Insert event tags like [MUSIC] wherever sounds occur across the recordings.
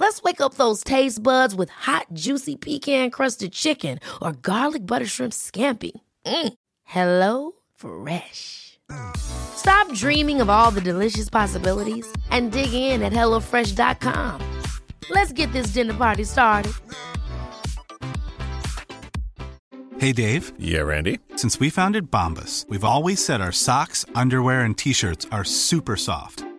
Let's wake up those taste buds with hot, juicy pecan crusted chicken or garlic butter shrimp scampi. Mm. Hello Fresh. Stop dreaming of all the delicious possibilities and dig in at HelloFresh.com. Let's get this dinner party started. Hey, Dave. Yeah, Randy. Since we founded Bombus, we've always said our socks, underwear, and t shirts are super soft.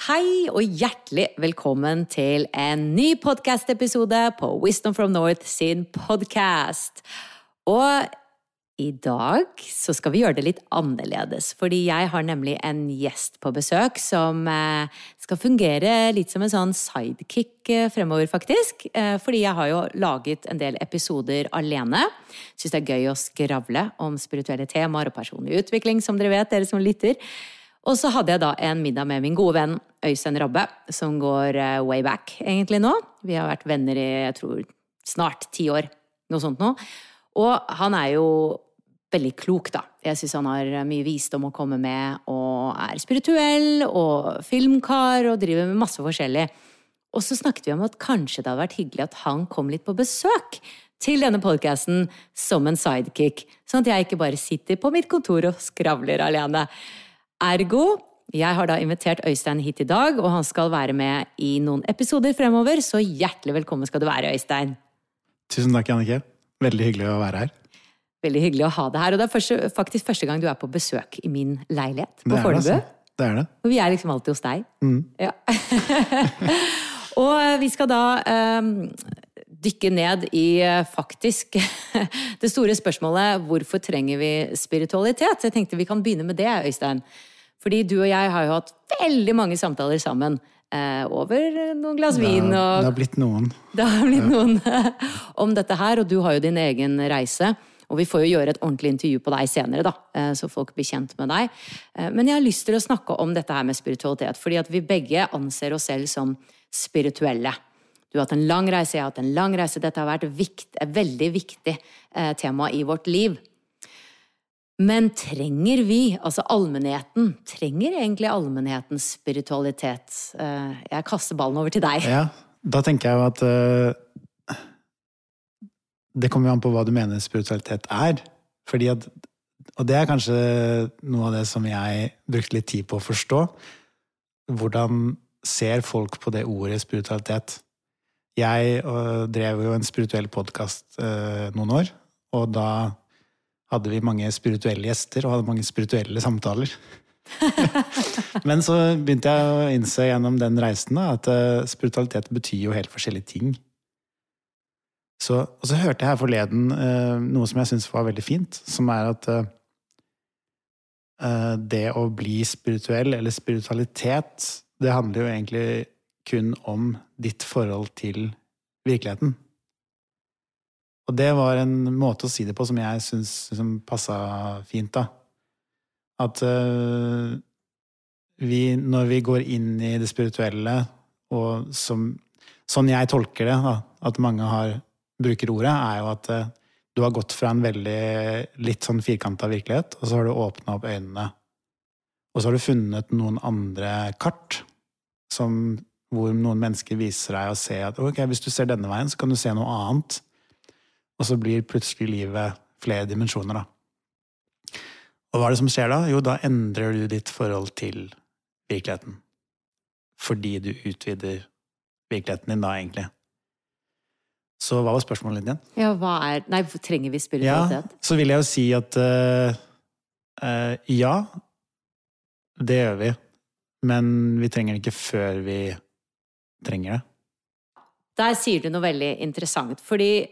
Hei og hjertelig velkommen til en ny podcast-episode på Wisdom from North sin podcast. Og i dag så skal vi gjøre det litt annerledes, fordi jeg har nemlig en gjest på besøk som eh, skal fungere litt som en sånn sidekick eh, fremover, faktisk. Eh, Fordi jeg har jo laget en del episoder alene. Syns det er gøy å skravle om spirituelle temaer og personlig utvikling, som dere vet, dere som lytter. Og så hadde jeg da en middag med min gode venn Øystein Rabbe, som går eh, way back egentlig nå. Vi har vært venner i jeg tror snart ti år, noe sånt nå. Og han er jo veldig klok, da. Jeg syns han har mye visdom å komme med, og er spirituell og filmkar og driver med masse forskjellig. Og så snakket vi om at kanskje det hadde vært hyggelig at han kom litt på besøk til denne podkasten som en sidekick, sånn at jeg ikke bare sitter på mitt kontor og skravler alene. Ergo, jeg har da invitert Øystein hit i dag, og han skal være med i noen episoder fremover, så hjertelig velkommen skal du være, Øystein. Tusen takk, Jannicke. Veldig hyggelig å være her. Veldig hyggelig å ha deg her. Og det er første, faktisk første gang du er på besøk i min leilighet på er det, altså. Det er det. Og vi er liksom alltid hos deg. Mm. Ja. [LAUGHS] og vi skal da um, dykke ned i eh, faktisk [LAUGHS] det store spørsmålet hvorfor trenger vi spiritualitet? Jeg tenkte vi kan begynne med det, Øystein. Fordi du og jeg har jo hatt veldig mange samtaler sammen. eh, over noen glass Det vin og det har blitt noen. [LAUGHS] det har blitt noen om dette her, og du har jo din egen reise. Og vi får jo gjøre et ordentlig intervju på deg senere, da, eh, så folk blir kjent med deg. Eh, Men jeg har lyst til å snakke om dette her med spiritualitet, fordi at vi begge anser oss selv som spirituelle. Du har hatt en lang reise, jeg har hatt en lang reise. Dette har vært et veldig viktig eh, tema i vårt liv. Men trenger vi, altså allmennheten, trenger egentlig allmennheten spiritualitet? Eh, Jeg kaster ballen over til deg. Ja, da tenker jeg jo at uh, Det kommer jo an på hva du mener spiritualitet er. Fordi at Og det er kanskje noe av det som jeg brukte litt tid på å forstå. Hvordan ser folk på det ordet spiritualitet? Jeg uh, drev jo en spirituell podkast noen år, og da hadde vi mange spirituelle gjester og hadde mange spirituelle samtaler. [LAUGHS] Men så begynte jeg å innse gjennom den reisen da, at eh, spiritualitet betyr jo helt forskjellige ting. Så, og så hørte jeg her forleden eh, noe som jeg syns var veldig fint, som er at eh, eh, det å bli spirituell, eller spiritualitet, det handler jo egentlig kun om ditt forhold til virkeligheten. Og det var en måte å si det på som jeg syns liksom, passa fint, da. At uh, vi, når vi går inn i det spirituelle, og som Sånn jeg tolker det, da, at mange har bruker ordet, er jo at uh, du har gått fra en veldig litt sånn firkanta virkelighet, og så har du åpna opp øynene. Og så har du funnet noen andre kart som, hvor noen mennesker viser deg og ser at ok, hvis du ser denne veien, så kan du se noe annet. Og så blir plutselig livet flere dimensjoner, da. Og hva er det som skjer da? Jo, da endrer du ditt forhold til virkeligheten. Fordi du utvider virkeligheten din da, egentlig. Så hva var spørsmålet ditt igjen? Ja, hva er Nei, trenger vi Ja, spiritualitet? så vil jeg jo si at uh, uh, ja, det gjør vi. Men vi trenger det ikke før vi trenger det. Der sier du noe veldig interessant, fordi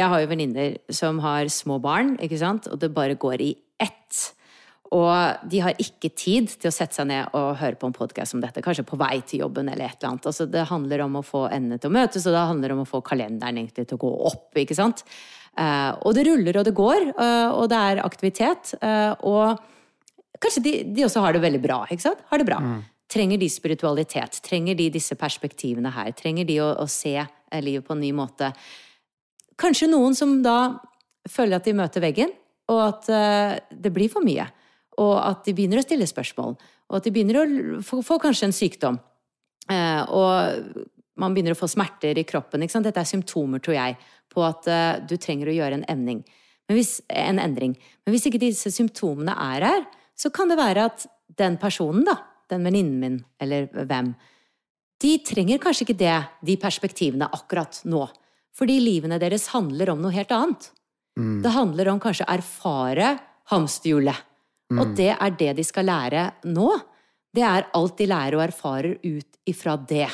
jeg har jo venninner som har små barn, ikke sant, og det bare går i ett. Og de har ikke tid til å sette seg ned og høre på en podkast om dette, kanskje på vei til jobben eller et eller annet. Altså, det handler om å få endene til å møtes, og det handler om å få kalenderen egentlig til å gå opp, ikke sant. Eh, og det ruller og det går, eh, og det er aktivitet. eh, og kanskje de, de også har det veldig bra, ikke sant? Har det bra. Trenger de spiritualitet? Trenger de disse perspektivene her? Trenger de å, å se livet på en ny måte? Kanskje noen som da føler at de møter veggen, og at eh, det blir for mye. Og at de begynner å stille spørsmål. Og at de begynner å få, kanskje en sykdom. Eh, og man begynner å få smerter i kroppen. Dette er symptomer, tror jeg, på at eh, du trenger å gjøre en endring. Men hvis, en endring. Men hvis ikke disse symptomene er her, så kan det være at den personen, da, den venninnen min, eller hvem, de trenger kanskje ikke det, de perspektivene akkurat nå. Fordi livene deres handler om noe helt annet. Det handler om kanskje erfare hamsterhjulet. Og det er det de skal lære nå. Det er alt de lærer og erfarer ut ifra det.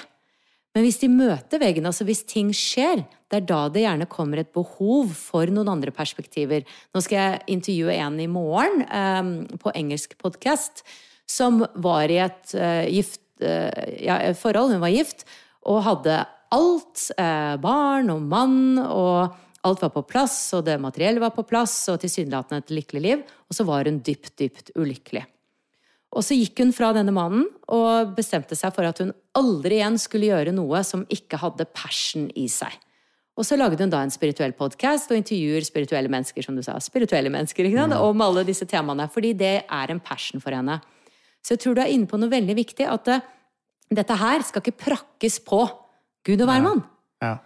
Men hvis de møter veggen, altså hvis ting skjer, det er da det gjerne kommer et behov for noen andre perspektiver. Nå skal jeg intervjue en i morgen um, på engelsk podkast som var i et uh, gift, uh, ja, forhold. Hun var gift og hadde alt. eh, barn og mann, og alt var på plass, og det materielle var på plass, og tilsynelatende et lykkelig liv. Og så var hun dypt, dypt ulykkelig. Og så gikk hun fra denne mannen og bestemte seg for at hun aldri igjen skulle gjøre noe som ikke hadde passion i seg. Og så lagde hun da en spirituell podkast og intervjuer spirituelle mennesker, som du sa, spirituelle mennesker, ikke sant? om alle disse temaene, fordi det er en passion for henne. Så jeg tror du er inne på noe veldig viktig, at dette her skal ikke prakkes på Gud og hvermann. Ja.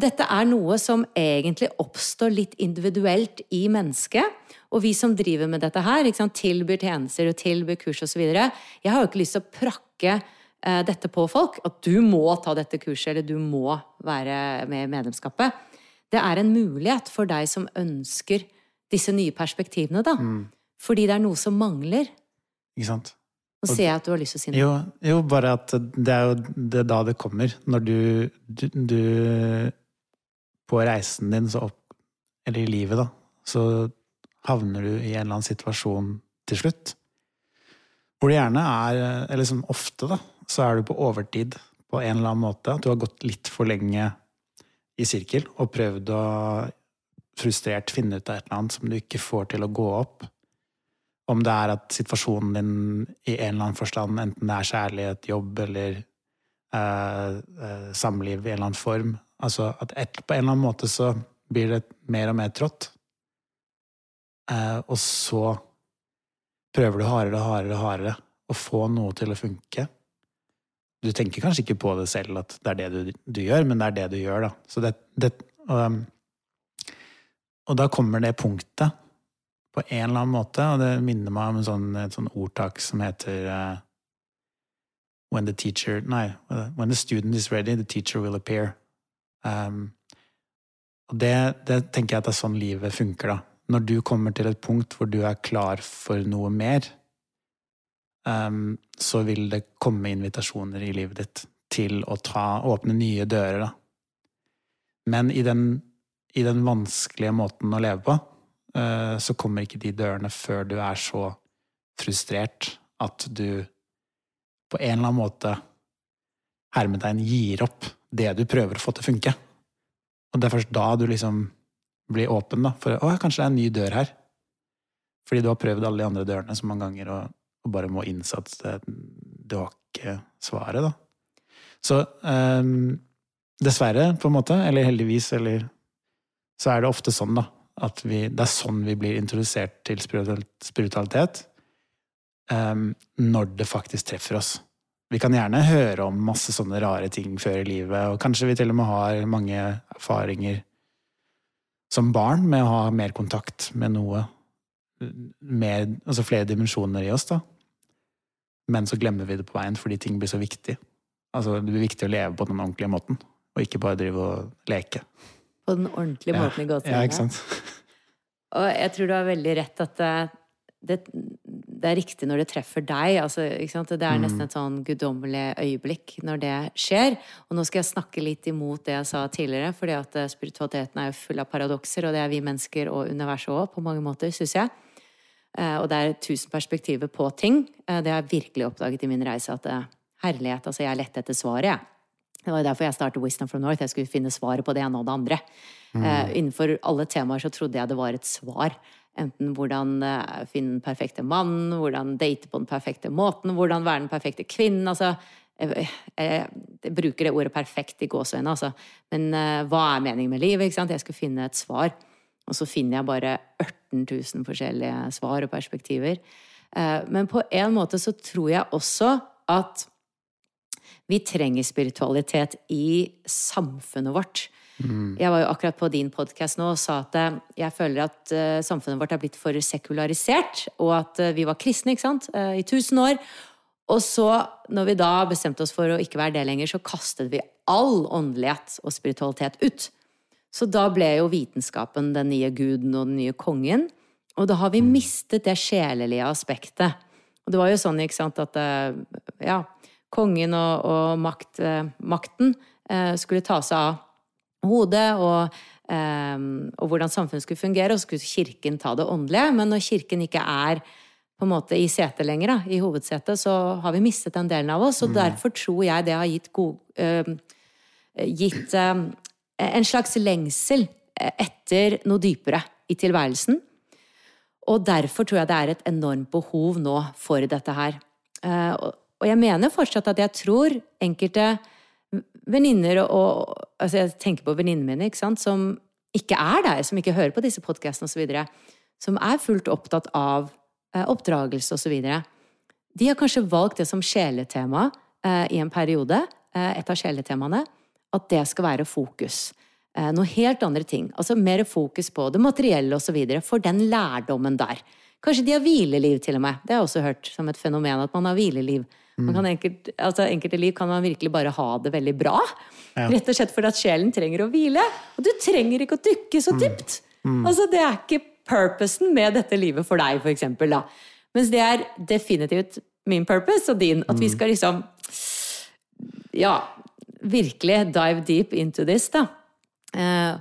Dette er noe som egentlig oppstår litt individuelt i mennesket. Og vi som driver med dette her, sant, tilbyr tjenester og tilbyr kurs osv. Jeg har jo ikke lyst til å prakke eh, dette på folk. At du må ta dette kurset, eller du må være med i medlemskapet. Det er en mulighet for deg som ønsker disse nye perspektivene, da. Fordi det er noe som mangler. Ikke sant? Nå ser jeg at du har lyst til å si noe. Jo, jo, bare at det er jo det da det kommer. Når du, du, du På reisen din, så opp Eller i livet, da, så havner du i en eller annen situasjon til slutt. Hvor det gjerne er Eller liksom ofte, da, så er du på overtid på en eller annen måte. At du har gått litt for lenge i sirkel og prøvd å frustrert finne ut av et eller annet som du ikke får til å gå opp. Om det er at situasjonen din i en eller annen forstand, enten det er kjærlighet, jobb eller eh, eh, samliv i en eller annen form Altså at et, på en eller annen måte så blir det mer og mer trått. Eh, og så prøver du hardere og hardere og hardere å få noe til å funke. Du tenker kanskje ikke på det selv at det er det du, du gjør, men det er det du gjør, da. Så det, det, og, og da kommer det punktet på en eller annen måte, og det minner meg om sånn, et sånn ordtak som heter uh, When the teacher Nei, when the student is ready, the teacher will appear. Um, og det, det tenker jeg at det er sånn livet funker, da. Når du kommer til et punkt hvor du er klar for noe mer, um, så vil det komme invitasjoner i livet ditt til å ta, åpne nye dører, da. Men i den, i den vanskelige måten å leve på, så kommer ikke de dørene før du er så frustrert at du på en eller annen måte hermetegn gir opp det du prøver å få til å funke. Og det er først da du liksom blir åpen da, for å, kanskje det er en ny dør her. Fordi du har prøvd alle de andre dørene så mange ganger og, og bare må innse at du har ikke svaret, da. Så um, dessverre, på en måte, eller heldigvis, eller så er det ofte sånn, da. At vi, det er sånn vi blir introdusert til spiritual- spiritualitet. Um, når det faktisk treffer oss. Vi kan gjerne høre om masse sånne rare ting før i livet, og kanskje vi til og med har mange erfaringer som barn med å ha mer kontakt med noe mer, altså flere dimensjoner i oss, da. Men så glemmer vi det på veien fordi ting blir så viktig. Altså, det blir viktig å leve på den ordentlige måten, og ikke bare drive og leke. På den ordentlige måten i ja, ikke sant? Og jeg tror du har veldig rett at det, det, det er riktig når det treffer deg. Altså? Det er Mm. nesten et sånn guddommelig øyeblikk når det skjer. Og nå skal jeg snakke litt imot det jeg sa tidligere, fordi at eh, spiritualiteten er jo full av paradokser, og det er vi mennesker og universet òg, på mange måter, syns jeg. Eh, Og det er tusen perspektiver på ting. Eh, Det har jeg virkelig oppdaget i min reise, at herlighet, altså jeg lette etter svaret, jeg. Det var jo derfor jeg startet Wisdom from North. Jeg skulle finne svaret på det ene og det andre. Eh, innenfor alle temaer så trodde jeg det var et svar. Enten hvordan uh, finne den perfekte mannen, hvordan date på den perfekte måten, hvordan være den perfekte kvinnen. Altså, jeg, jeg, jeg bruker det ordet perfekt i gåseøynene, altså. Men uh, hva er meningen med livet? Ikke sant? Jeg skulle finne et svar. Og så finner jeg bare 18 000 forskjellige svar og perspektiver. Men på en måte så tror jeg også at vi trenger spiritualitet i samfunnet vårt. Jeg var jo akkurat på din podkast nå og sa at eh, jeg føler at eh, samfunnet vårt er blitt for sekularisert, og at eh, vi var kristne ikke sant? I tusen år. Og så, når vi da bestemte oss for å ikke være det lenger, så kastet vi all åndelighet og spiritualitet ut. Så da ble jo vitenskapen den nye guden og den nye kongen. Og da har vi mistet det sjelelige aspektet. Og det var jo sånn, ikke sant, at ja, kongen og, og makt, eh, makten eh, skulle ta seg av hodet og, eh, og hvordan samfunnet skulle fungere, og skulle kirken ta det åndelige. Men når kirken ikke er på en måte i setet lenger, da, i hovedsetet, så har vi mistet den delen av oss. Og derfor tror jeg det har gitt, god, eh, gitt eh, en slags lengsel etter noe dypere i tilværelsen. Og derfor tror jeg det er et enormt behov nå for dette her. Eh, og- jeg mener fortsatt at jeg tror enkelte venninner og Altså, jeg tenker på venninnene mine, ikke sant, som ikke er der, som ikke hører på disse podkastene osv., som er fullt opptatt av eh, oppdragelse osv. De har kanskje valgt det som sjeletema eh, i en periode, eh, et av sjeletemaene, at det skal være fokus. Eh, noe helt andre ting. Altså mer fokus på det materielle osv. For den lærdommen der. Kanskje de har hvileliv, til og med. Det har jeg også hørt som et fenomen, at man har hvileliv. Man kan enkelt, altså enkelte liv kan man virkelig bare ha det veldig bra. Rett og slett fordi at sjelen trenger å hvile. Og du trenger ikke å dykke så dypt. Altså, det er ikke purposen med dette livet for deg, for eksempel. Da. Mens det er definitivt min purpose og din. At vi skal liksom Ja, virkelig dive deep into this, da. Eh,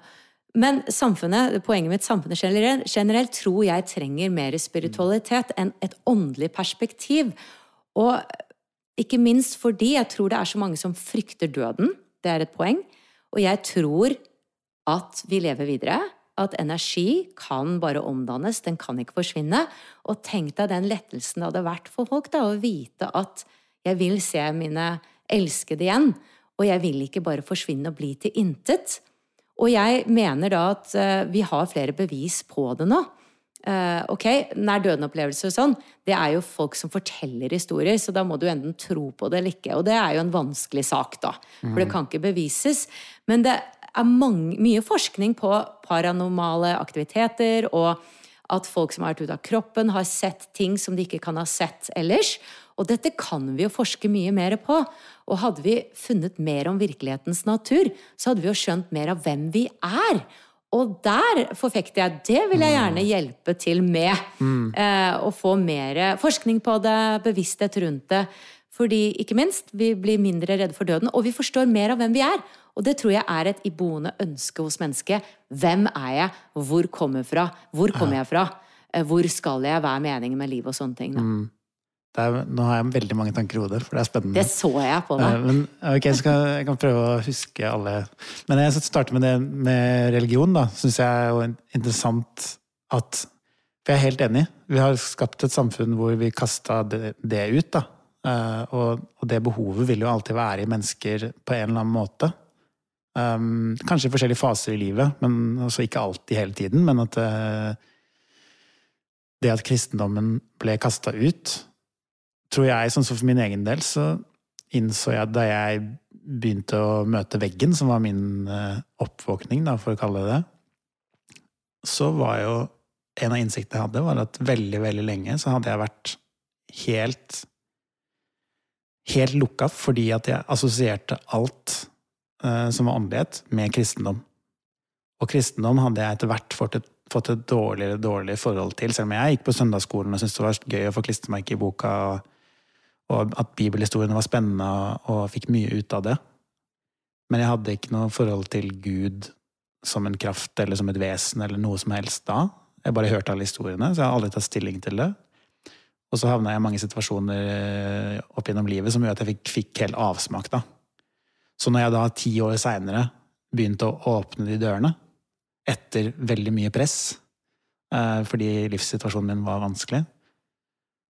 Men samfunnet, poenget mitt, samfunnet generelt, generelt tror jeg trenger mer spiritualitet enn et åndelig perspektiv. Og ikke minst fordi jeg tror det er så mange som frykter døden. Det er et poeng. Og jeg tror at vi lever videre. At energi kan bare omdannes, den kan ikke forsvinne. Og tenk deg den lettelsen det hadde vært for folk da, å vite at jeg vil se mine elskede igjen. Og jeg vil ikke bare forsvinne og bli til intet. Og jeg mener da at eh, vi har flere bevis på det nå. Eh, ok, nær døden-opplevelser og sånn, det er jo folk som forteller historier, så da må du enten tro på det eller ikke. Og det er jo en vanskelig sak, da. For det kan ikke bevises. Men det er mange, mye forskning på paranormale aktiviteter, og at folk som har vært ute av kroppen, har sett ting som de ikke kan ha sett ellers. Og dette kan vi jo forske mye mer på. Og hadde vi funnet mer om virkelighetens natur, så hadde vi jo skjønt mer av hvem vi er. Og der forfekter jeg det vil jeg gjerne hjelpe til med. Eh, å få mer forskning på det, bevissthet rundt det. Fordi, ikke minst, vi blir mindre redde for døden, og vi forstår mer av hvem vi er. Og det tror jeg er et iboende ønske hos mennesket. Hvem er jeg? Hvor kommer jeg fra? Hvor kommer jeg fra? Eh, Hvor skal jeg? Hva er meningen med livet? Og sånne ting. Da. Det er, nå har jeg veldig mange tanker i hodet, for det er spennende. Det så jeg på Eh, deg. Men ok, jeg, skal, jeg kan prøve å huske alle Men jeg starter med det med religion, da. Syns jeg er interessant at For jeg er helt enig. Vi har skapt et samfunn hvor vi kasta det, det ut, da. Eh, Og, og det behovet vil jo alltid være i mennesker på en eller annen måte. Um, kanskje i forskjellige faser i livet, men også ikke alltid hele tiden. Men at det at kristendommen ble kasta ut, tror jeg, sånn som for min egen del, så innså jeg da jeg begynte å møte veggen, som var min uh, oppvåkning, da, for å kalle det, så var jo en av innsiktene jeg hadde, var at veldig, veldig lenge så hadde jeg vært helt Helt lukka fordi at jeg assosierte alt eh, som var åndelighet, med kristendom. Og kristendom hadde jeg etter hvert fått et, fått et dårligere dårligere forhold til, selv om jeg gikk på søndagsskolen og syntes det var gøy å få klistremerke i boka, og, og at bibelhistoriene var spennende, og, fikk mye ut av det. Men jeg hadde ikke noe forhold til Gud som en kraft eller som et vesen eller noe som helst da. Jeg bare hørte alle historiene, så jeg har aldri tatt stilling til det. Og så havna jeg i mange situasjoner eh, opp gjennom livet som gjør at jeg fikk, fikk helt avsmak, da. Så når jeg da ti år seinere begynte å åpne de dørene, etter veldig mye press, eh, fordi livssituasjonen min var vanskelig,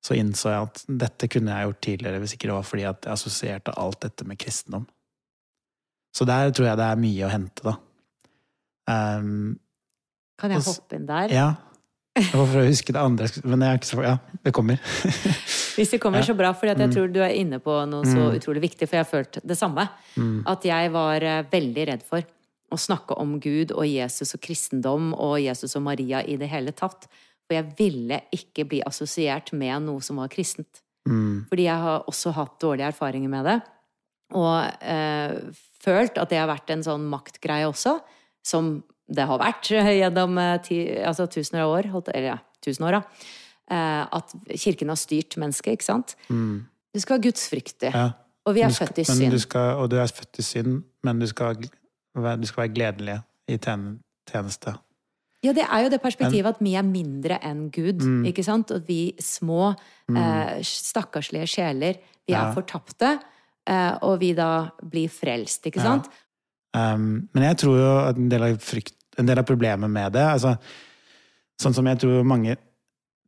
så innså jeg at dette kunne jeg gjort tidligere hvis ikke det var fordi at jeg assosierte alt dette med kristendom. Så der tror jeg det er mye å hente, da. Um, Kan jeg hoppe inn der? ja. Det var for å huske det andre, men jeg er ikke så Ja, det kommer. [LAUGHS] Hvis det kommer så bra, for jeg Mm. tror du er inne på noe så utrolig viktig, for jeg har følt det samme. Mm. At jeg var eh, veldig redd for å snakke om Gud og Jesus og kristendom og Jesus og Maria i det hele tatt. For jeg ville ikke bli assosiert med noe som var kristent. Mm. Fordi jeg har også hatt dårlige erfaringer med det. Og eh, følt at det har vært en sånn maktgreie også, som det har vært [LAUGHS] gjennom eh, ti, altså tusener av år, holdt- eller ja, tusen år, da. Eh, at kirken har styrt mennesket, ikke sant? Du skal være gudsfryktig. Mm. Ja. Og vi er skal- født i synd. Du skal, og du er født i synd, men du skal, du skal være gledelig i tjen- tjeneste. Ja, det er jo det perspektivet at vi er mindre enn Gud, Mm. ikke sant? Og vi små, eh, stakkarslige sjeler, vi er fortapte, eh, og vi da blir frelst, ikke Ja. sant? Um, men jeg tror jo at en del av, frykt, en del av problemet med det altså, Sånn som jeg tror mange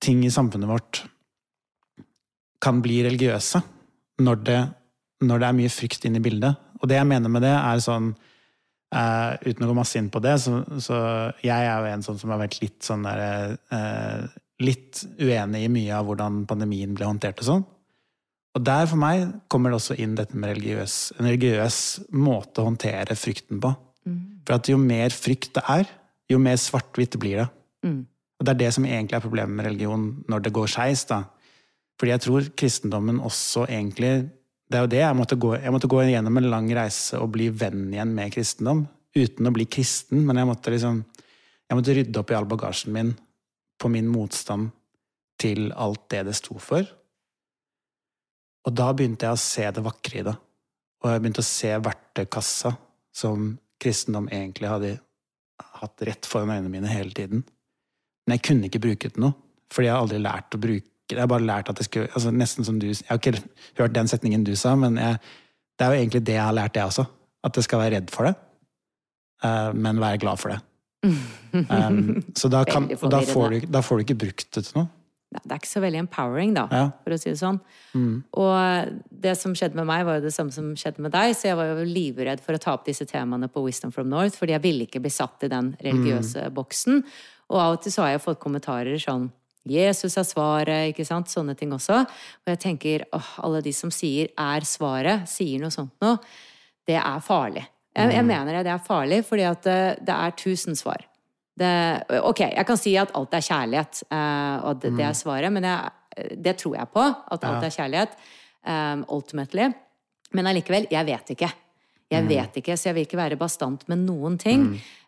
ting i samfunnet vårt kan bli religiøse når det, når det er mye frykt inn i bildet. Og det jeg mener med det, er sånn eh, Uten å gå masse inn på det, så, så jeg er jo en sånn som har vært litt sånn der uh, Litt uenig i mye av hvordan pandemien ble håndtert og sånn. Og der for meg kommer det også inn dette med religiøs, en religiøs måte å håndtere frykten på. For at jo mer frykt det er, jo mer svart-hvitt blir det. Mm. Og det er det som egentlig er problemet med religion når det går skeis. Fordi jeg tror kristendommen også egentlig Det er jo det jeg måtte gå Jeg måtte gå gjennom en lang reise og bli venn igjen med kristendom. Uten å bli kristen, men jeg måtte liksom Jeg måtte rydde opp i all bagasjen min på min motstand til alt det det sto for. Og da begynte jeg å se det vakre i det. Og jeg begynte å se verktøykassa som kristendom egentlig hadde hatt rett foran øynene mine hele tiden. Men jeg kunne ikke bruke det noe, fordi jeg har aldri lært å bruke. Jeg har bare lært at det skulle altså Nesten som du Jeg har ikke hørt den setningen du sa, men jeg, det er jo egentlig det jeg har lært, jeg også. At jeg skal være redd for det, eh, men være glad for det. [LAUGHS] Um, så da, kan, da, får du, da får du ikke brukt det til noe. Det er ikke så veldig empowering, da, Ja. for å si det sånn. Mm. Og det som skjedde med meg, var jo det samme som skjedde med deg, så jeg var jo livredd for å ta opp disse temaene på Wisdom from North, fordi jeg ville ikke bli satt i den religiøse Mm. boksen. Og av og til så har jeg fått kommentarer sånn Jesus er svaret, ikke sant? Sånne ting også. Og jeg tenker åh, alle de som sier 'er svaret', sier noe sånt noe, det er farlig. Jeg, jeg mener det, det er farlig, fordi at det, det er tusen svar. Det, ok, jeg kan si at alt er kjærlighet, eh, og det, det er svaret, men jeg, det tror jeg på, at alt er kjærlighet, um, ultimately. Men allikevel, jeg vet ikke. Jeg vet ikke, så jeg vil ikke være bastant med noen ting.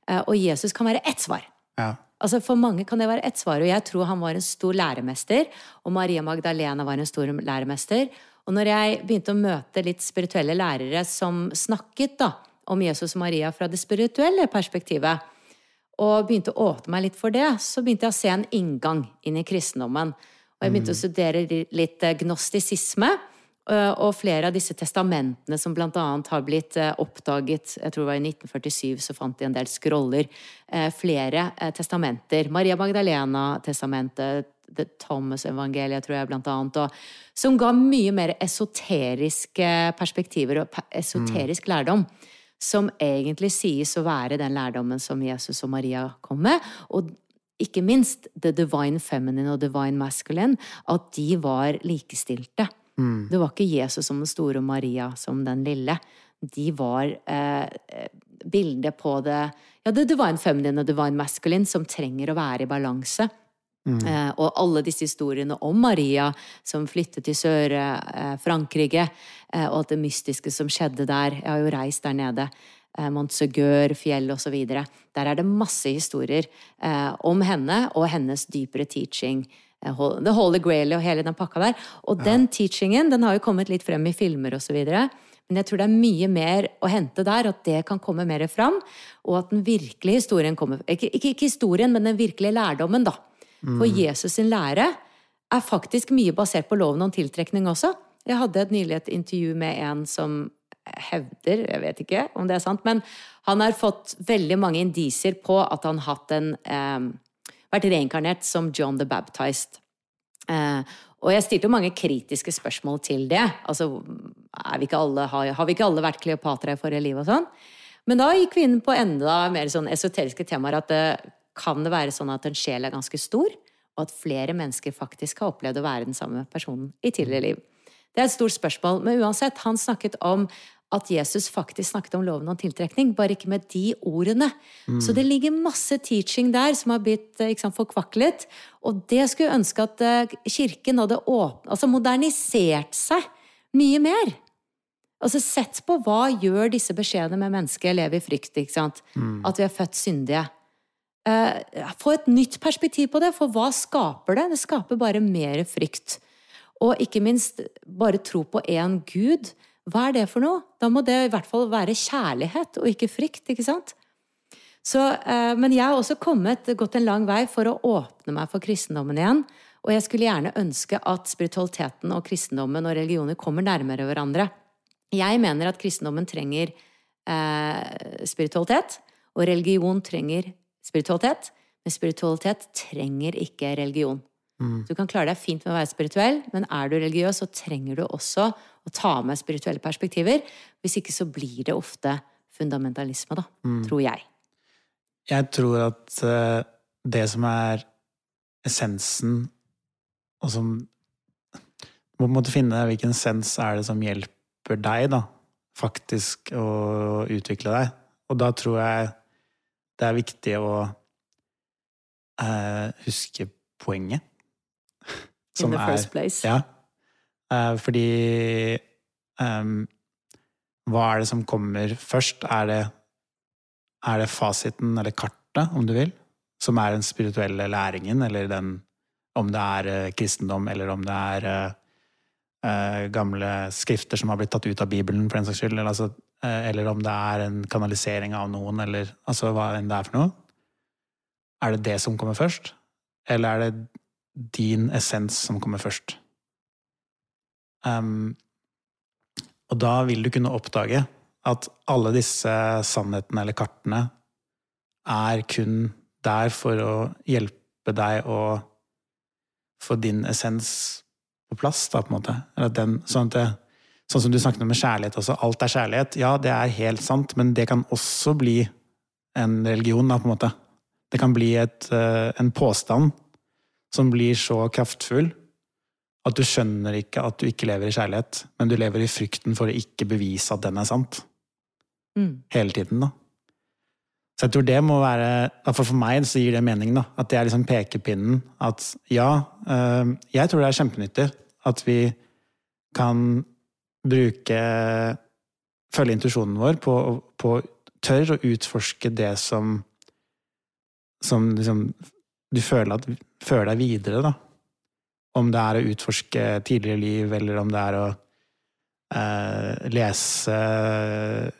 Eh, og Jesus kan være ett svar. Ja. Altså For mange kan det være ett svar, og jeg tror han var en stor læremester. Og Maria Magdalena var en stor læremester. Og når jeg begynte å møte litt spirituelle lærere som snakket da om Jesus og Maria fra det spirituelle perspektivet, og begynte å åpne meg litt for det, så begynte jeg å se en inngang inn i kristendommen. Og jeg begynte å studere litt eh, gnostisisme, og flere av disse testamentene som annet har blitt eh, oppdaget Jeg tror det var i 1947 så fant de en del scroller. eh, Flere eh, testamenter. Maria Magdalena-testamentet, Thomas-evangeliet, tror jeg, blant annet. Og, som ga mye mer esoteriske perspektiver og esoterisk esoterisk lærdom. som egentlig sies å være den lærdommen som Jesus og Maria kom med. Og ikke minst the divine feminine og divine masculine, at de var likestilte. Det var ikke Jesus som den store og Maria som den lille. De var eh, bildet på det ja, det var en feminine og en masculine som trenger å være i balanse. Eh, og alle disse historiene om Maria som flyttet til Sør-Frankrike, eh, og alt det mystiske som skjedde der. Jeg har jo reist der nede. Eh, Montsegur, fjell osv. Der er det masse historier eh, om henne og hennes dypere teaching. The Holy Grail og hele den pakka der. Og den teachingen den har jo kommet litt frem i filmer osv. Men jeg tror det er mye mer å hente der, at det kan komme mer fram. Og at den virkelige historien kommer Ikke, ikke, ikke historien, men den virkelige lærdommen, da. For Jesus sin lære er faktisk mye basert på loven om tiltrekning også. Jeg hadde et nylig et intervju med en som hevder, jeg vet ikke om det er sant, men han har fått veldig mange indisier på at han hatt en eh, vært reinkarnert som John the Baptized. Eh, og jeg stilte mange kritiske spørsmål til det. Altså, vi alle, har, vi ikke alle vært Kleopatra i forrige liv og sånn? Men da gikk vi inn på enda mer sånn esoteriske temaer. At det, kan det være sånn at en sjel er ganske stor, og at flere mennesker faktisk har opplevd å være den samme personen i tidligere liv? Det er et stort spørsmål, men uansett, han snakket om at Jesus faktisk snakket om loven om tiltrekning, bare ikke med de ordene. Så det ligger masse teaching der som har blitt eh, sant, forkvaklet. Og det skulle jeg ønske at eh, kirken hadde åpnet, altså modernisert seg mye mer. Altså sett på hva gjør disse beskjedene med mennesket, lever i frykt, ikke sant? At vi er født syndige. Uh, få et nytt perspektiv på det, for hva skaper det? Det skaper bare mer frykt. Og ikke minst, bare tro på én Gud. Hva er det for noe? Da må det i hvert fall være kjærlighet og ikke frykt, ikke sant? Så, eh, men jeg har også kommet, gått en lang vei for å åpne meg for kristendommen igjen. Og jeg skulle gjerne ønske at spiritualiteten og kristendommen og religioner kommer nærmere hverandre. Jeg mener at kristendommen trenger eh, spiritualitet, og religion trenger spiritualitet. Men spiritualitet trenger ikke religion. Du kan klare deg fint med å være spirituell, men er du religiøs, så trenger du også å ta med spirituelle perspektiver. Hvis ikke så blir det ofte fundamentalisme, da. Tror jeg. Jeg tror at eh, det som er essensen, og som Må måte finne hvilken essens er det som hjelper deg, da, faktisk å utvikle deg. Og da tror jeg det er viktig å eh, huske poenget. In the first place. Ja. Eh, fordi ehm, Hva er det som kommer først? Er det, er det fasiten, eller kartet, om du vil, som er den spirituelle læringen, eller den Om det er eh, kristendom, eller om det er eh, gamle skrifter som har blitt tatt ut av Bibelen, for den saks skyld, eller, altså, eller om det er en kanalisering av noen, eller altså hva enn det er for noe. Er det det som kommer først? Eller er det din essens som kommer først? Um, og da vil du kunne oppdage at alle disse sannhetene eller kartene er kun der for å hjelpe deg å få din essens på plass, da, på en måte. Den, sånn, det, sånn som du snakket om med kjærlighet også. Alt er kjærlighet. Ja, det er helt sant, men det kan også bli en religion, da, på en måte. Det kan bli et, eh, en påstand som blir så kraftfull at du skjønner ikke at du ikke lever i kjærlighet, men du lever i frykten for å ikke bevise at den er sant. Mm. Hele tiden, da. Så jeg tror det må være For meg så gir det mening, da. At det er liksom pekepinnen. At ja, øh, jeg tror det er kjempenyttig at vi kan bruke Følge intuisjonen vår på, på tørr å utforske det som Som liksom du føler, at, føler deg videre, da. Om det er å utforske tidligere liv, eller om det er å eh, lese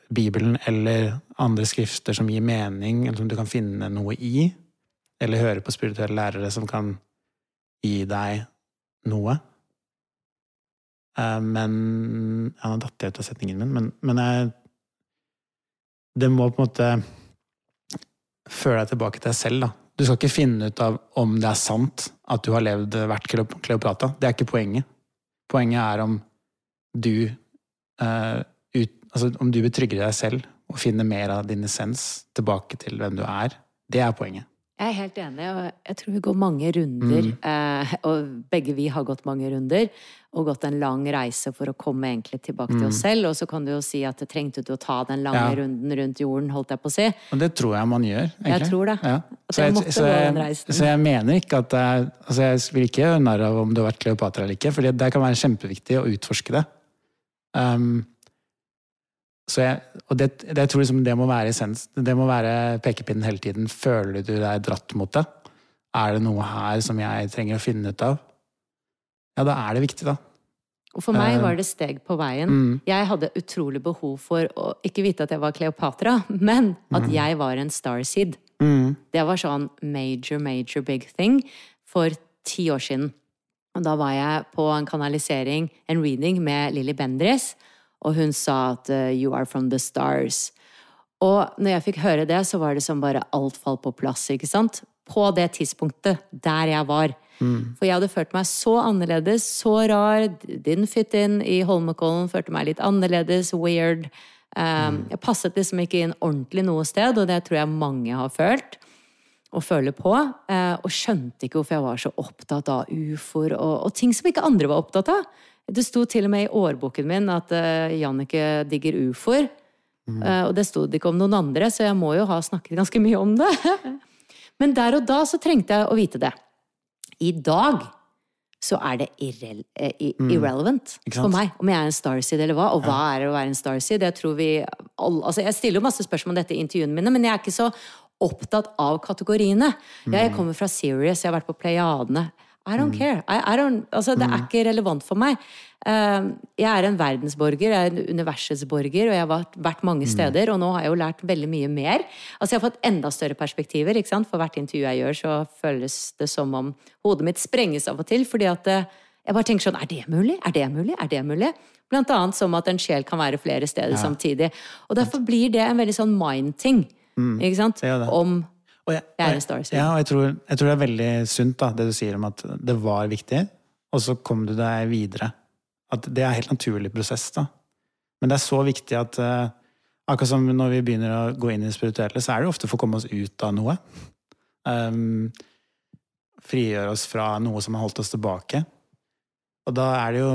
Bibelen eller andre skrifter som gir mening, eller som du kan finne noe i. Eller høre på spirituelle lærere som kan gi deg noe. Eh, men Ja, nå datt jeg ut av setningen min, men, men jeg Det må på en måte føre deg tilbake til deg selv, da. Du skal ikke finne ut av om det er sant at du har levd, Kleop- Kleopatra. Det er ikke poenget. Poenget er om du uh, ut, altså om du betrygger deg selv, og finner mer av din essens tilbake til hvem du er. Det er poenget. Jeg er helt enig, og jeg tror vi går mange runder. Eh, og begge vi har gått mange runder, og gått en lang reise for å komme egentlig tilbake til oss selv. Og så kan du jo si at det trengte du å ta den lange Ja. runden rundt jorden, holdt jeg på å si. Og det tror jeg man gjør. egentlig. tror det. Ja. At jeg jeg, måtte så, gå jeg, den reisen. så jeg mener ikke at er altså Jeg vil ikke gjøre narr av om du har vært Kleopatra eller ikke, for det kan være kjempeviktig å utforske det. Um, jeg, og det, det, jeg tror liksom det må være essens. Det må være pekepinnen hele tiden. Føler du deg dratt mot det? Er det noe her som jeg trenger å finne ut av? Ja, da er det viktig, da. Og for meg Eh, var det steg på veien. mm. Jeg hadde utrolig behov for å ikke vite at jeg var Kleopatra, men Mm. at jeg var en starseed. Det var sånn major, major big thing for ti år siden. Og da var jeg på en kanalisering, en reading, med Lilly Bendriss, og hun sa at uh, you are from the stars. Og når jeg fikk høre det, så var det som bare alt falt på plass, ikke sant? På det tidspunktet der jeg var. For jeg hadde følt meg så annerledes, så rar, didn't fit in i Holmenkollen, følte meg litt annerledes, weird. Um, Jeg passet liksom ikke inn ordentlig noe sted, og det tror jeg mange har følt og føler på. Uh, Og skjønte ikke hvorfor jeg var så opptatt av ufoer og, og ting som ikke andre var opptatt av. Det sto til og med i årboken min at uh, Jannicke digger ufoer. Eh, og det sto det ikke om noen andre, så jeg må jo ha snakket ganske mye om det. [LAUGHS] Men der og da så trengte jeg å vite det. I dag så er det irre eh, irrelevant Ikke for meg om jeg er en starseed eller hva. Og hva er det å være en starseed? Jeg tror vi all, altså Jeg stiller jo masse spørsmål om dette i intervjuene mine, men jeg er ikke så opptatt av kategoriene. Jeg kommer fra Sirius, jeg har vært på Pleiadene. I don't care. I, I don't, altså, det er ikke relevant for meg. Eh, jeg er en verdensborger, jeg er en universets borger, og jeg har vært, mange steder, og nå har jeg jo lært veldig mye mer. Altså, jeg har fått enda større perspektiver, ikke sant? For hvert intervju jeg gjør, så føles det som om hodet mitt sprenges av og til, fordi at eh, jeg bare tenker sånn, er det mulig? Er det mulig? Er det mulig? Blant annet som at en sjel kan være flere steder samtidig. Og derfor blir det en veldig sånn mind-ting, ikke sant? det. Om Og jeg, Jeg er en. Ja, og jeg tror, jeg tror det er veldig sunt, da, det du sier om at det var viktig, og så kom du deg videre. At det er en helt naturlig prosess, da. Men det er så viktig at uh, akkurat som når vi begynner å gå inn i det spirituelle, så er det ofte for å komme oss ut av noe. Um, frigjøre oss fra noe som har holdt oss tilbake. Og da er det jo,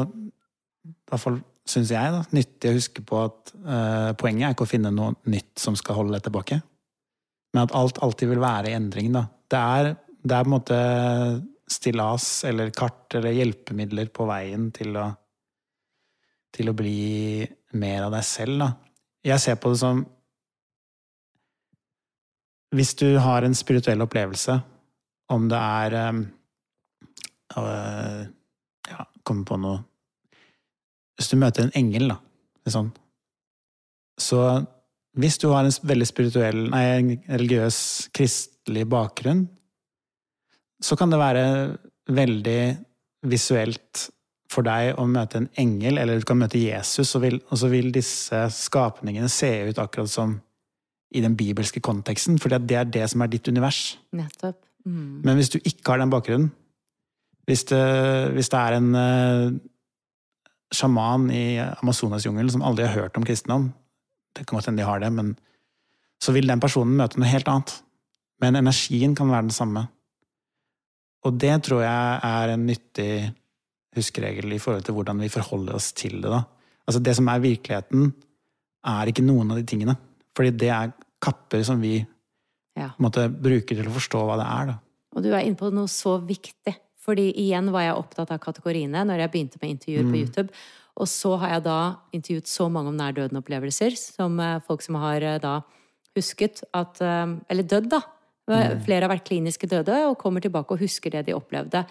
i hvert fall syns jeg, da, nyttig å huske på at uh, poenget er ikke å finne noe nytt som skal holde deg tilbake. Men at alt alltid vil være i endring, da. Det er, det er på en måte stillas eller kart eller hjelpemidler på veien til å til å bli mer av deg selv, da. Jeg ser på det som Hvis du har en spirituell opplevelse, om det er um, øh, Ja, kommer på noe Hvis du møter en engel, da, sånn, så hvis du har en veldig spirituell, nei, en religiøs, kristelig bakgrunn, så kan det være veldig visuelt for deg å møte en engel, eller du kan møte Jesus, og, vil, og så vil disse skapningene se ut akkurat som i den bibelske konteksten, for det er det som er ditt univers. nettopp. Mm. Men hvis du ikke har den bakgrunnen, hvis det, hvis det er en uh, sjaman i Amazonasjungelen som aldri har hørt om kristendom, det kan godt hende de har det, men så vil den personen møte noe helt annet. Men energien kan være den samme. Og det tror jeg er en nyttig huskeregel i forhold til hvordan vi forholder oss til det. da. Altså Det som er virkeligheten, er ikke noen av de tingene. Fordi det er kapper som vi Ja. måte, bruker til å forstå hva det er. da. Og du er inne på noe så viktig. Fordi igjen var jeg opptatt av kategoriene når jeg begynte med intervjuer på YouTube. Og så har jeg da intervjuet så mange om nær døden-opplevelser, som eh, folk som har eh, da husket at eh, Eller dødd, da. Flere har vært kliniske døde og kommer tilbake og husker det de opplevde.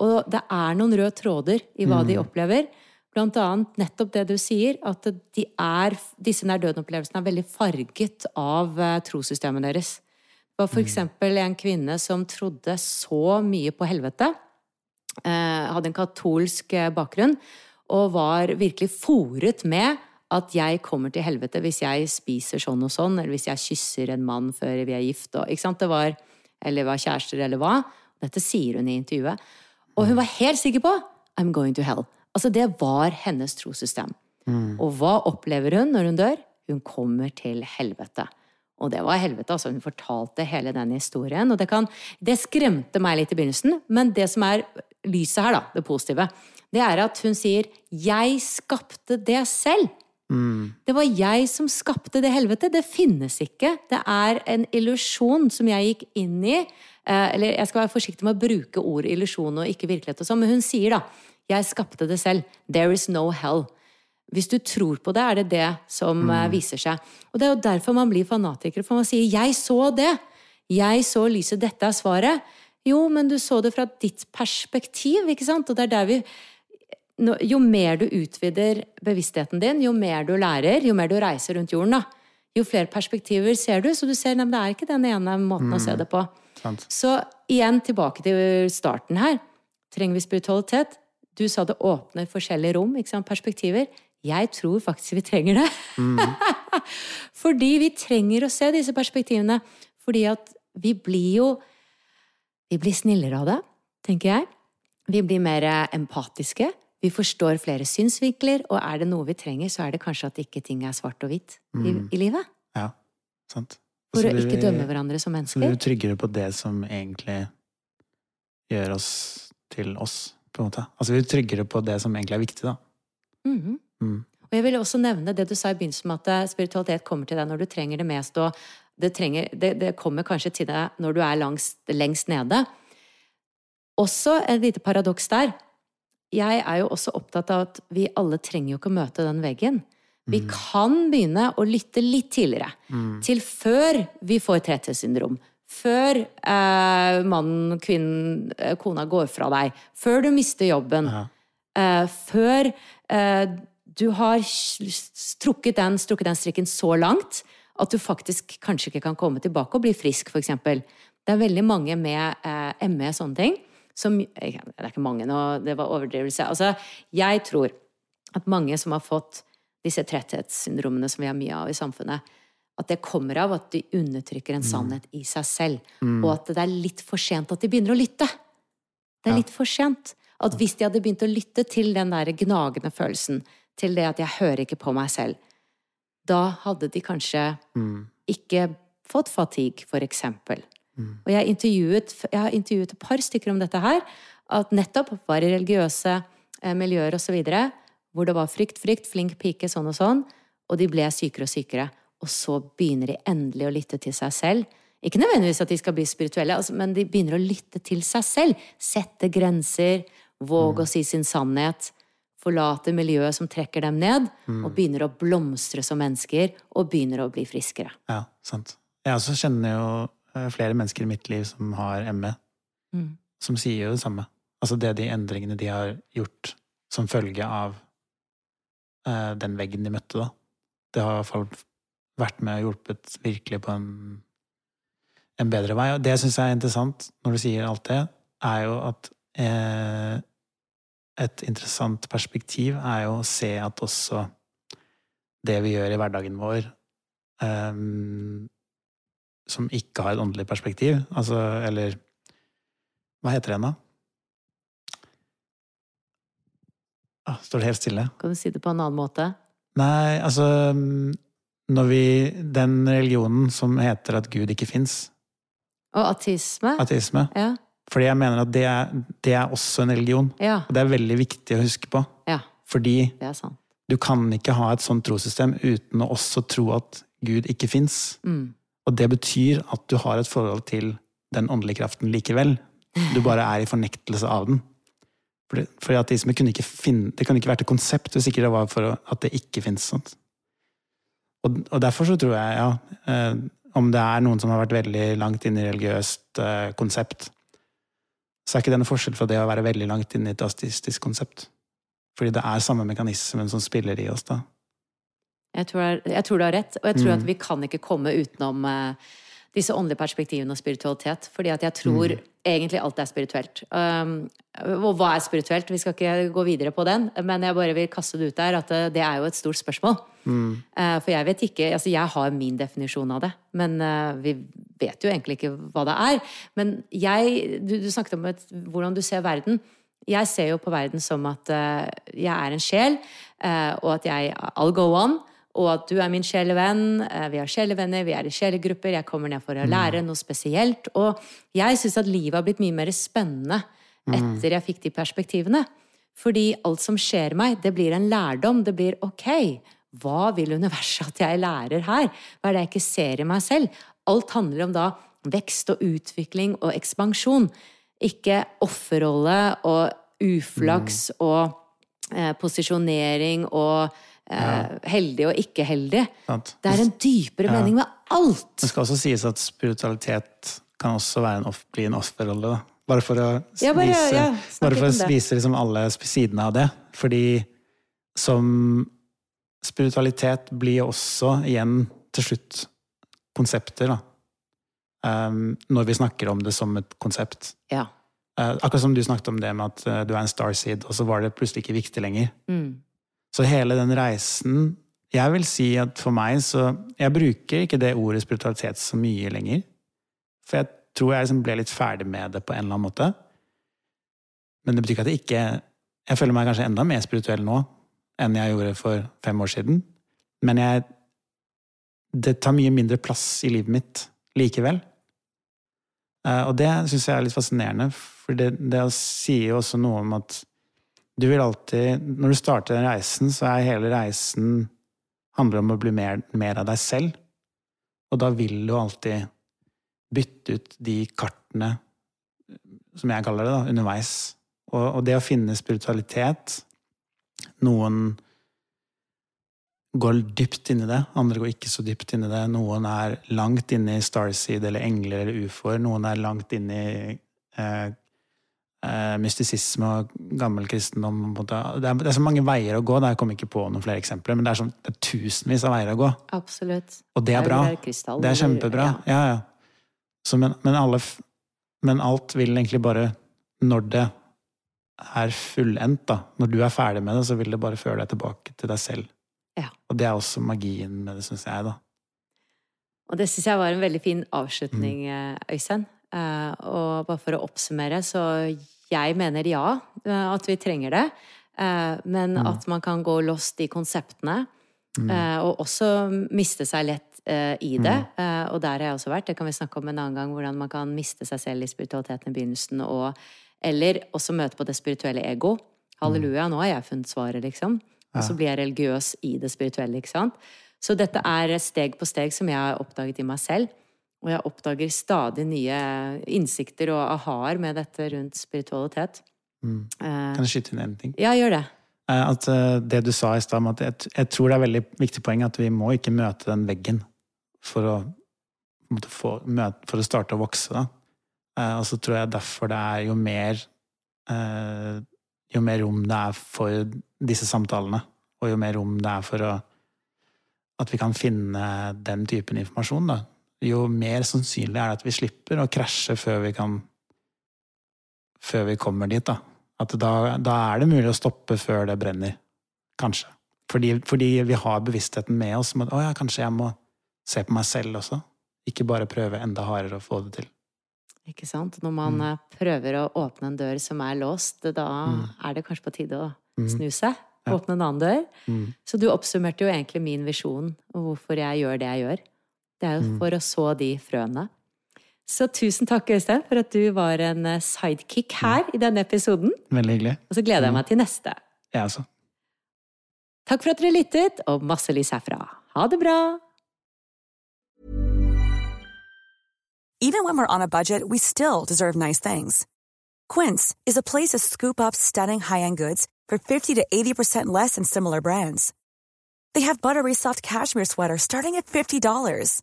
Og det er noen røde tråder i hva de opplever. Blant annet nettopp det du sier, at de er, disse nær døden-opplevelsene er veldig farget av trossystemet deres. Det var for eksempel en kvinne som trodde så mye på helvete. Hadde en katolsk bakgrunn. Og var virkelig fòret med at jeg kommer til helvete hvis jeg spiser sånn og sånn, eller hvis jeg kysser en mann før vi er gift. Og, ikke sant? Det var, eller var kjærester, eller hva. Dette sier hun i intervjuet. Og hun var helt sikker på I'm going to hell. Altså, det var hennes trossystem. Og hva opplever hun når hun dør? hun kommer til helvete. Og det var helvete, altså. Hun fortalte hele den historien. Og det, kan, det skremte meg litt i begynnelsen, men det som er lyset her, da, det positive, det er at hun sier 'jeg skapte det selv'. Det var jeg som skapte det helvete. Det finnes ikke. Det er en illusjon som jeg gikk inn i. Eh, eller jeg skal være forsiktig med å bruke ord illusjon og ikke virkelighet og sånn, men hun sier da 'jeg skapte det selv'. There is no hell. Hvis du tror på det, er det det som mm. viser seg. Og det er jo derfor man blir fanatiker, for man sier 'jeg så det'. Jeg så lyset, dette er svaret. Jo, men du så det fra ditt perspektiv, ikke sant? Og det er der vi Jo mer du utvider bevisstheten din, jo mer du lærer, jo mer du reiser rundt jorden, da, jo flere perspektiver ser du. Så du ser, nei, det er ikke den ene måten å se det på. Sant. Så igjen tilbake til starten her. Trenger vi spiritualitet? Du sa det åpner forskjellige rom, ikke sant? perspektiver. Jeg tror faktisk vi trenger det. [LAUGHS] Fordi vi trenger å se disse perspektivene. Fordi at vi blir jo Vi blir snillere av det, tenker jeg. Vi blir mer empatiske. Vi forstår flere synsvinkler, og er det noe vi trenger, så er det kanskje at ikke ting er svart og hvitt i, i livet. Ja, sant. For å ikke vi- dømme hverandre som Så blir mennesker. vi tryggere på det som egentlig gjør oss til oss, på en måte. Altså vi blir tryggere på det som egentlig er viktig, da. Mhm. Mm. Og jeg vil også nevne det du sa i begynnelsen med at eh, spiritualitet kommer til deg når du trenger det mest, og det, trenger, det, det kommer kanskje til deg når du er langs, lengst nede. Også et lite paradoks der. Jeg er jo også opptatt av at vi alle trenger jo ikke å møte den veggen. Vi kan begynne å lytte litt tidligere. Til før vi får tretthetssyndrom. Før eh, mannen, kvinnen, eh, kona går fra deg. Før du mister jobben. Eh, før eh, du har trukket strukket den, strukket den strikken så langt at du faktisk kanskje ikke kan komme tilbake og bli frisk, eksempel. Det er veldig mange med eh, ME og sånne ting som eh, Det er ikke mange nå, det var overdrivelse. Altså, jeg tror at mange som har fått disse tretthetssyndromene som vi har mye av i samfunnet, at det kommer av at de undertrykker en sannhet i seg selv. Og at det er litt for sent at de begynner å lytte. Det er litt for sent. At hvis de hadde begynt å lytte til den der gnagende følelsen, til det at 'jeg hører ikke på meg selv', da hadde de kanskje ikke fått fatigue, for eksempel. Og jeg, jeg har intervjuet et par stykker om dette her, at nettopp var i religiøse eh, miljøer osv., hvor det var frykt, frykt, flink pike, sånn og sånn, og de ble sykere og sykere. Og så begynner de endelig å lytte til seg selv. Ikke nødvendigvis at de skal bli spirituelle, altså, men de begynner å lytte til seg selv. Sette grenser, våge å si sin sannhet. Forlate miljøet som trekker dem ned, og begynner å blomstre som mennesker, og begynner å bli friskere. Ja, sant. Jeg også kjenner jo eh, flere mennesker i mitt liv som har ME, Mm. som sier jo det samme. Altså det de endringene de har gjort som følge av eh, den veggen de møtte, da. Det har i hvert fall vært med og hjulpet virkelig på en, en bedre vei. Og det jeg syns er interessant når du sier alt det, er jo at eh, et interessant perspektiv er jo å se at også det vi gjør i hverdagen vår, um, som ikke har et åndelig perspektiv, altså, eller Hva heter det da? Ah, står det helt stille? Kan du si det på en annen måte? Nei, altså mm, Når vi Den religionen som heter at Gud ikke fins, Og ateisme? ateisme Ja. Fordi jeg mener at det er, det er også en religion. Ja. Og det er veldig viktig å huske på. ja. Fordi Det sant. du kan ikke ha et sånt trossystem uten å også tro at Gud ikke fins. Mm. Og det betyr at du har et forhold til den åndelige kraften likevel. Du bare er i fornektelse av den. Fordi, fordi ateisme kunne ikke finne Det kunne ikke vært et konsept hvis ikke det var for at det ikke fins. Og, og derfor så tror jeg, ja eh, Om det er noen som har vært veldig langt inn i religiøst eh, konsept, så er ikke det noen forskjell fra det å være veldig langt inn i et ateistisk konsept. Fordi det er samme mekanismen som spiller i oss, da. Jeg tror, jeg tror du har rett, og jeg tror Mm. at vi kan ikke komme utenom eh, disse åndelige perspektivene og spiritualitet. Fordi at jeg tror Mm. egentlig alt er spirituelt. Um, og hva er spirituelt? Vi skal ikke gå videre på den, men jeg bare vil kaste det ut der at eh, det er jo et stort spørsmål. Mm. Uh, for jeg vet ikke Altså, jeg har min definisjon av det, men uh, vi vet jo egentlig ikke hva det er. Men jeg Du, du snakket om et, hvordan du ser verden. Jeg ser jo på verden som at uh, jeg er en sjel, og at jeg I'll go on. Og at du er min sjelevenn. eh, Vi har sjelevenner, vi er i sjelegrupper, jeg kommer ned for å lære noe spesielt. Og jeg syns at livet har blitt mye mer spennende etter jeg fikk de perspektivene. Fordi alt som skjer meg, det blir en lærdom. Det blir ok, hva vil universet at jeg lærer her? Hva er det jeg ikke ser i meg selv? Alt handler om da vekst og utvikling og ekspansjon. Ikke offerrolle og uflaks og eh, posisjonering og eh, heldig og ikke heldig. Sant. Det er en dypere mening med alt! Det skal også sies at spiritualitet kan også være en off, bli en offerrolle. Bare for å spise, Ja, bare- ja, bare for å spise liksom alle sidene av det. Fordi som spiritualitet blir også igjen til slutt konsepter, da. Um, når vi snakker om det som et konsept. Ja. Uh, akkurat som du snakket om det med at uh, du er en starseed, og så var det plutselig ikke viktig lenger. Mm. Så hele den reisen Jeg vil si at for meg så Jeg bruker ikke det ordet spiritualitet så mye lenger. For jeg tror jeg liksom ble litt ferdig med det på en eller annen måte. Men det betyr ikke at jeg ikke Jeg føler meg kanskje enda mer spirituell nå enn jeg gjorde for fem år siden. Men jeg Det tar mye mindre plass i livet mitt likevel. Eh, Og det syns jeg er litt fascinerende, for det, det sier jo også noe om at du vil alltid Når du starter den reisen, så er hele reisen handler om å bli mer, mer av deg selv. Og da vil du alltid bytte ut de kartene, som jeg kaller det, da, underveis. Og, og det å finne spiritualitet Noen går dypt inn i det, andre går ikke så dypt inn i det. Noen er langt inne i Starseed eller engler eller ufoer. Noen er langt inne i eh, eh, mystisisme og gammel kristendom. Det er, det er så mange veier å gå. Da. kommer kom ikke på noen flere eksempler, men det er, sånn, det er tusenvis av veier å gå. Absolutt. Og det er bra. Det er kjempebra. ja. Ja, ja. Så, men, men, alle, men alt vil egentlig bare Når det er fullendt, da, når du er ferdig med det, så vil det bare føre deg tilbake til deg selv. Ja. Og det er også magien med det, syns jeg, da. Og det syns jeg var en veldig fin avslutning, Mm. eh, Øystein. Eh, og bare for å oppsummere, så jeg mener ja, eh, at vi trenger det. Eh, men Mm. at man kan gå lost i konseptene. eh, og også miste seg lett i det. Mm. Eh, og der har jeg også vært. Det kan vi snakke om en annen gang. Hvordan man kan miste seg selv i spiritualiteten i begynnelsen. Og, eller også møte på det spirituelle ego. Halleluja, nå har jeg funnet svaret, liksom. Og så blir jeg religiøs i det spirituelle, ikke sant. Så dette er steg på steg som jeg har oppdaget i meg selv. Og jeg oppdager stadig nye innsikter og aha-er med dette rundt spiritualitet. Mm. Eh, Kan jeg skyte inn en ting? ja, gjør det. Eh, At eh, det du sa i stad, at jeg, jeg tror det er veldig viktig poeng at vi må ikke møte den veggen for å, for å starte å vokse. Da. Og så tror jeg derfor det er jo mer Jo mer rom det er for disse samtalene, og jo mer rom det er for å at vi kan finne den typen informasjon, da. Jo mer sannsynlig er det at vi slipper å krasje før vi kan Før vi kommer dit, da. At da, da er det mulig å stoppe før det brenner. Kanskje. Fordi, fordi vi har bevisstheten med oss om at å ja, kanskje jeg må se på meg selv også. Ikke bare prøve enda hardere å få det til. Ikke sant? Når man Mm. eh, prøver å åpne en dør som er låst, da er det kanskje på tide å Mm. snu seg. Åpne en annen dør. Mm. Så du oppsummerte jo egentlig min visjon og hvorfor jeg gjør det jeg gjør. Det er jo Mm. for å så de frøene. Så tusen takk, Øystein, for at du var en eh, sidekick her i denne episoden. Veldig hyggelig. Og så gleder jeg meg til neste. Jeg også. Takk for at dere lyttet, og masse lys herfra. Ha det bra! Even when we're on a budget, we still deserve nice things. Quince is a place to scoop up stunning high-end goods for 50 to 80% less than similar brands. They have buttery soft cashmere sweaters starting at $50,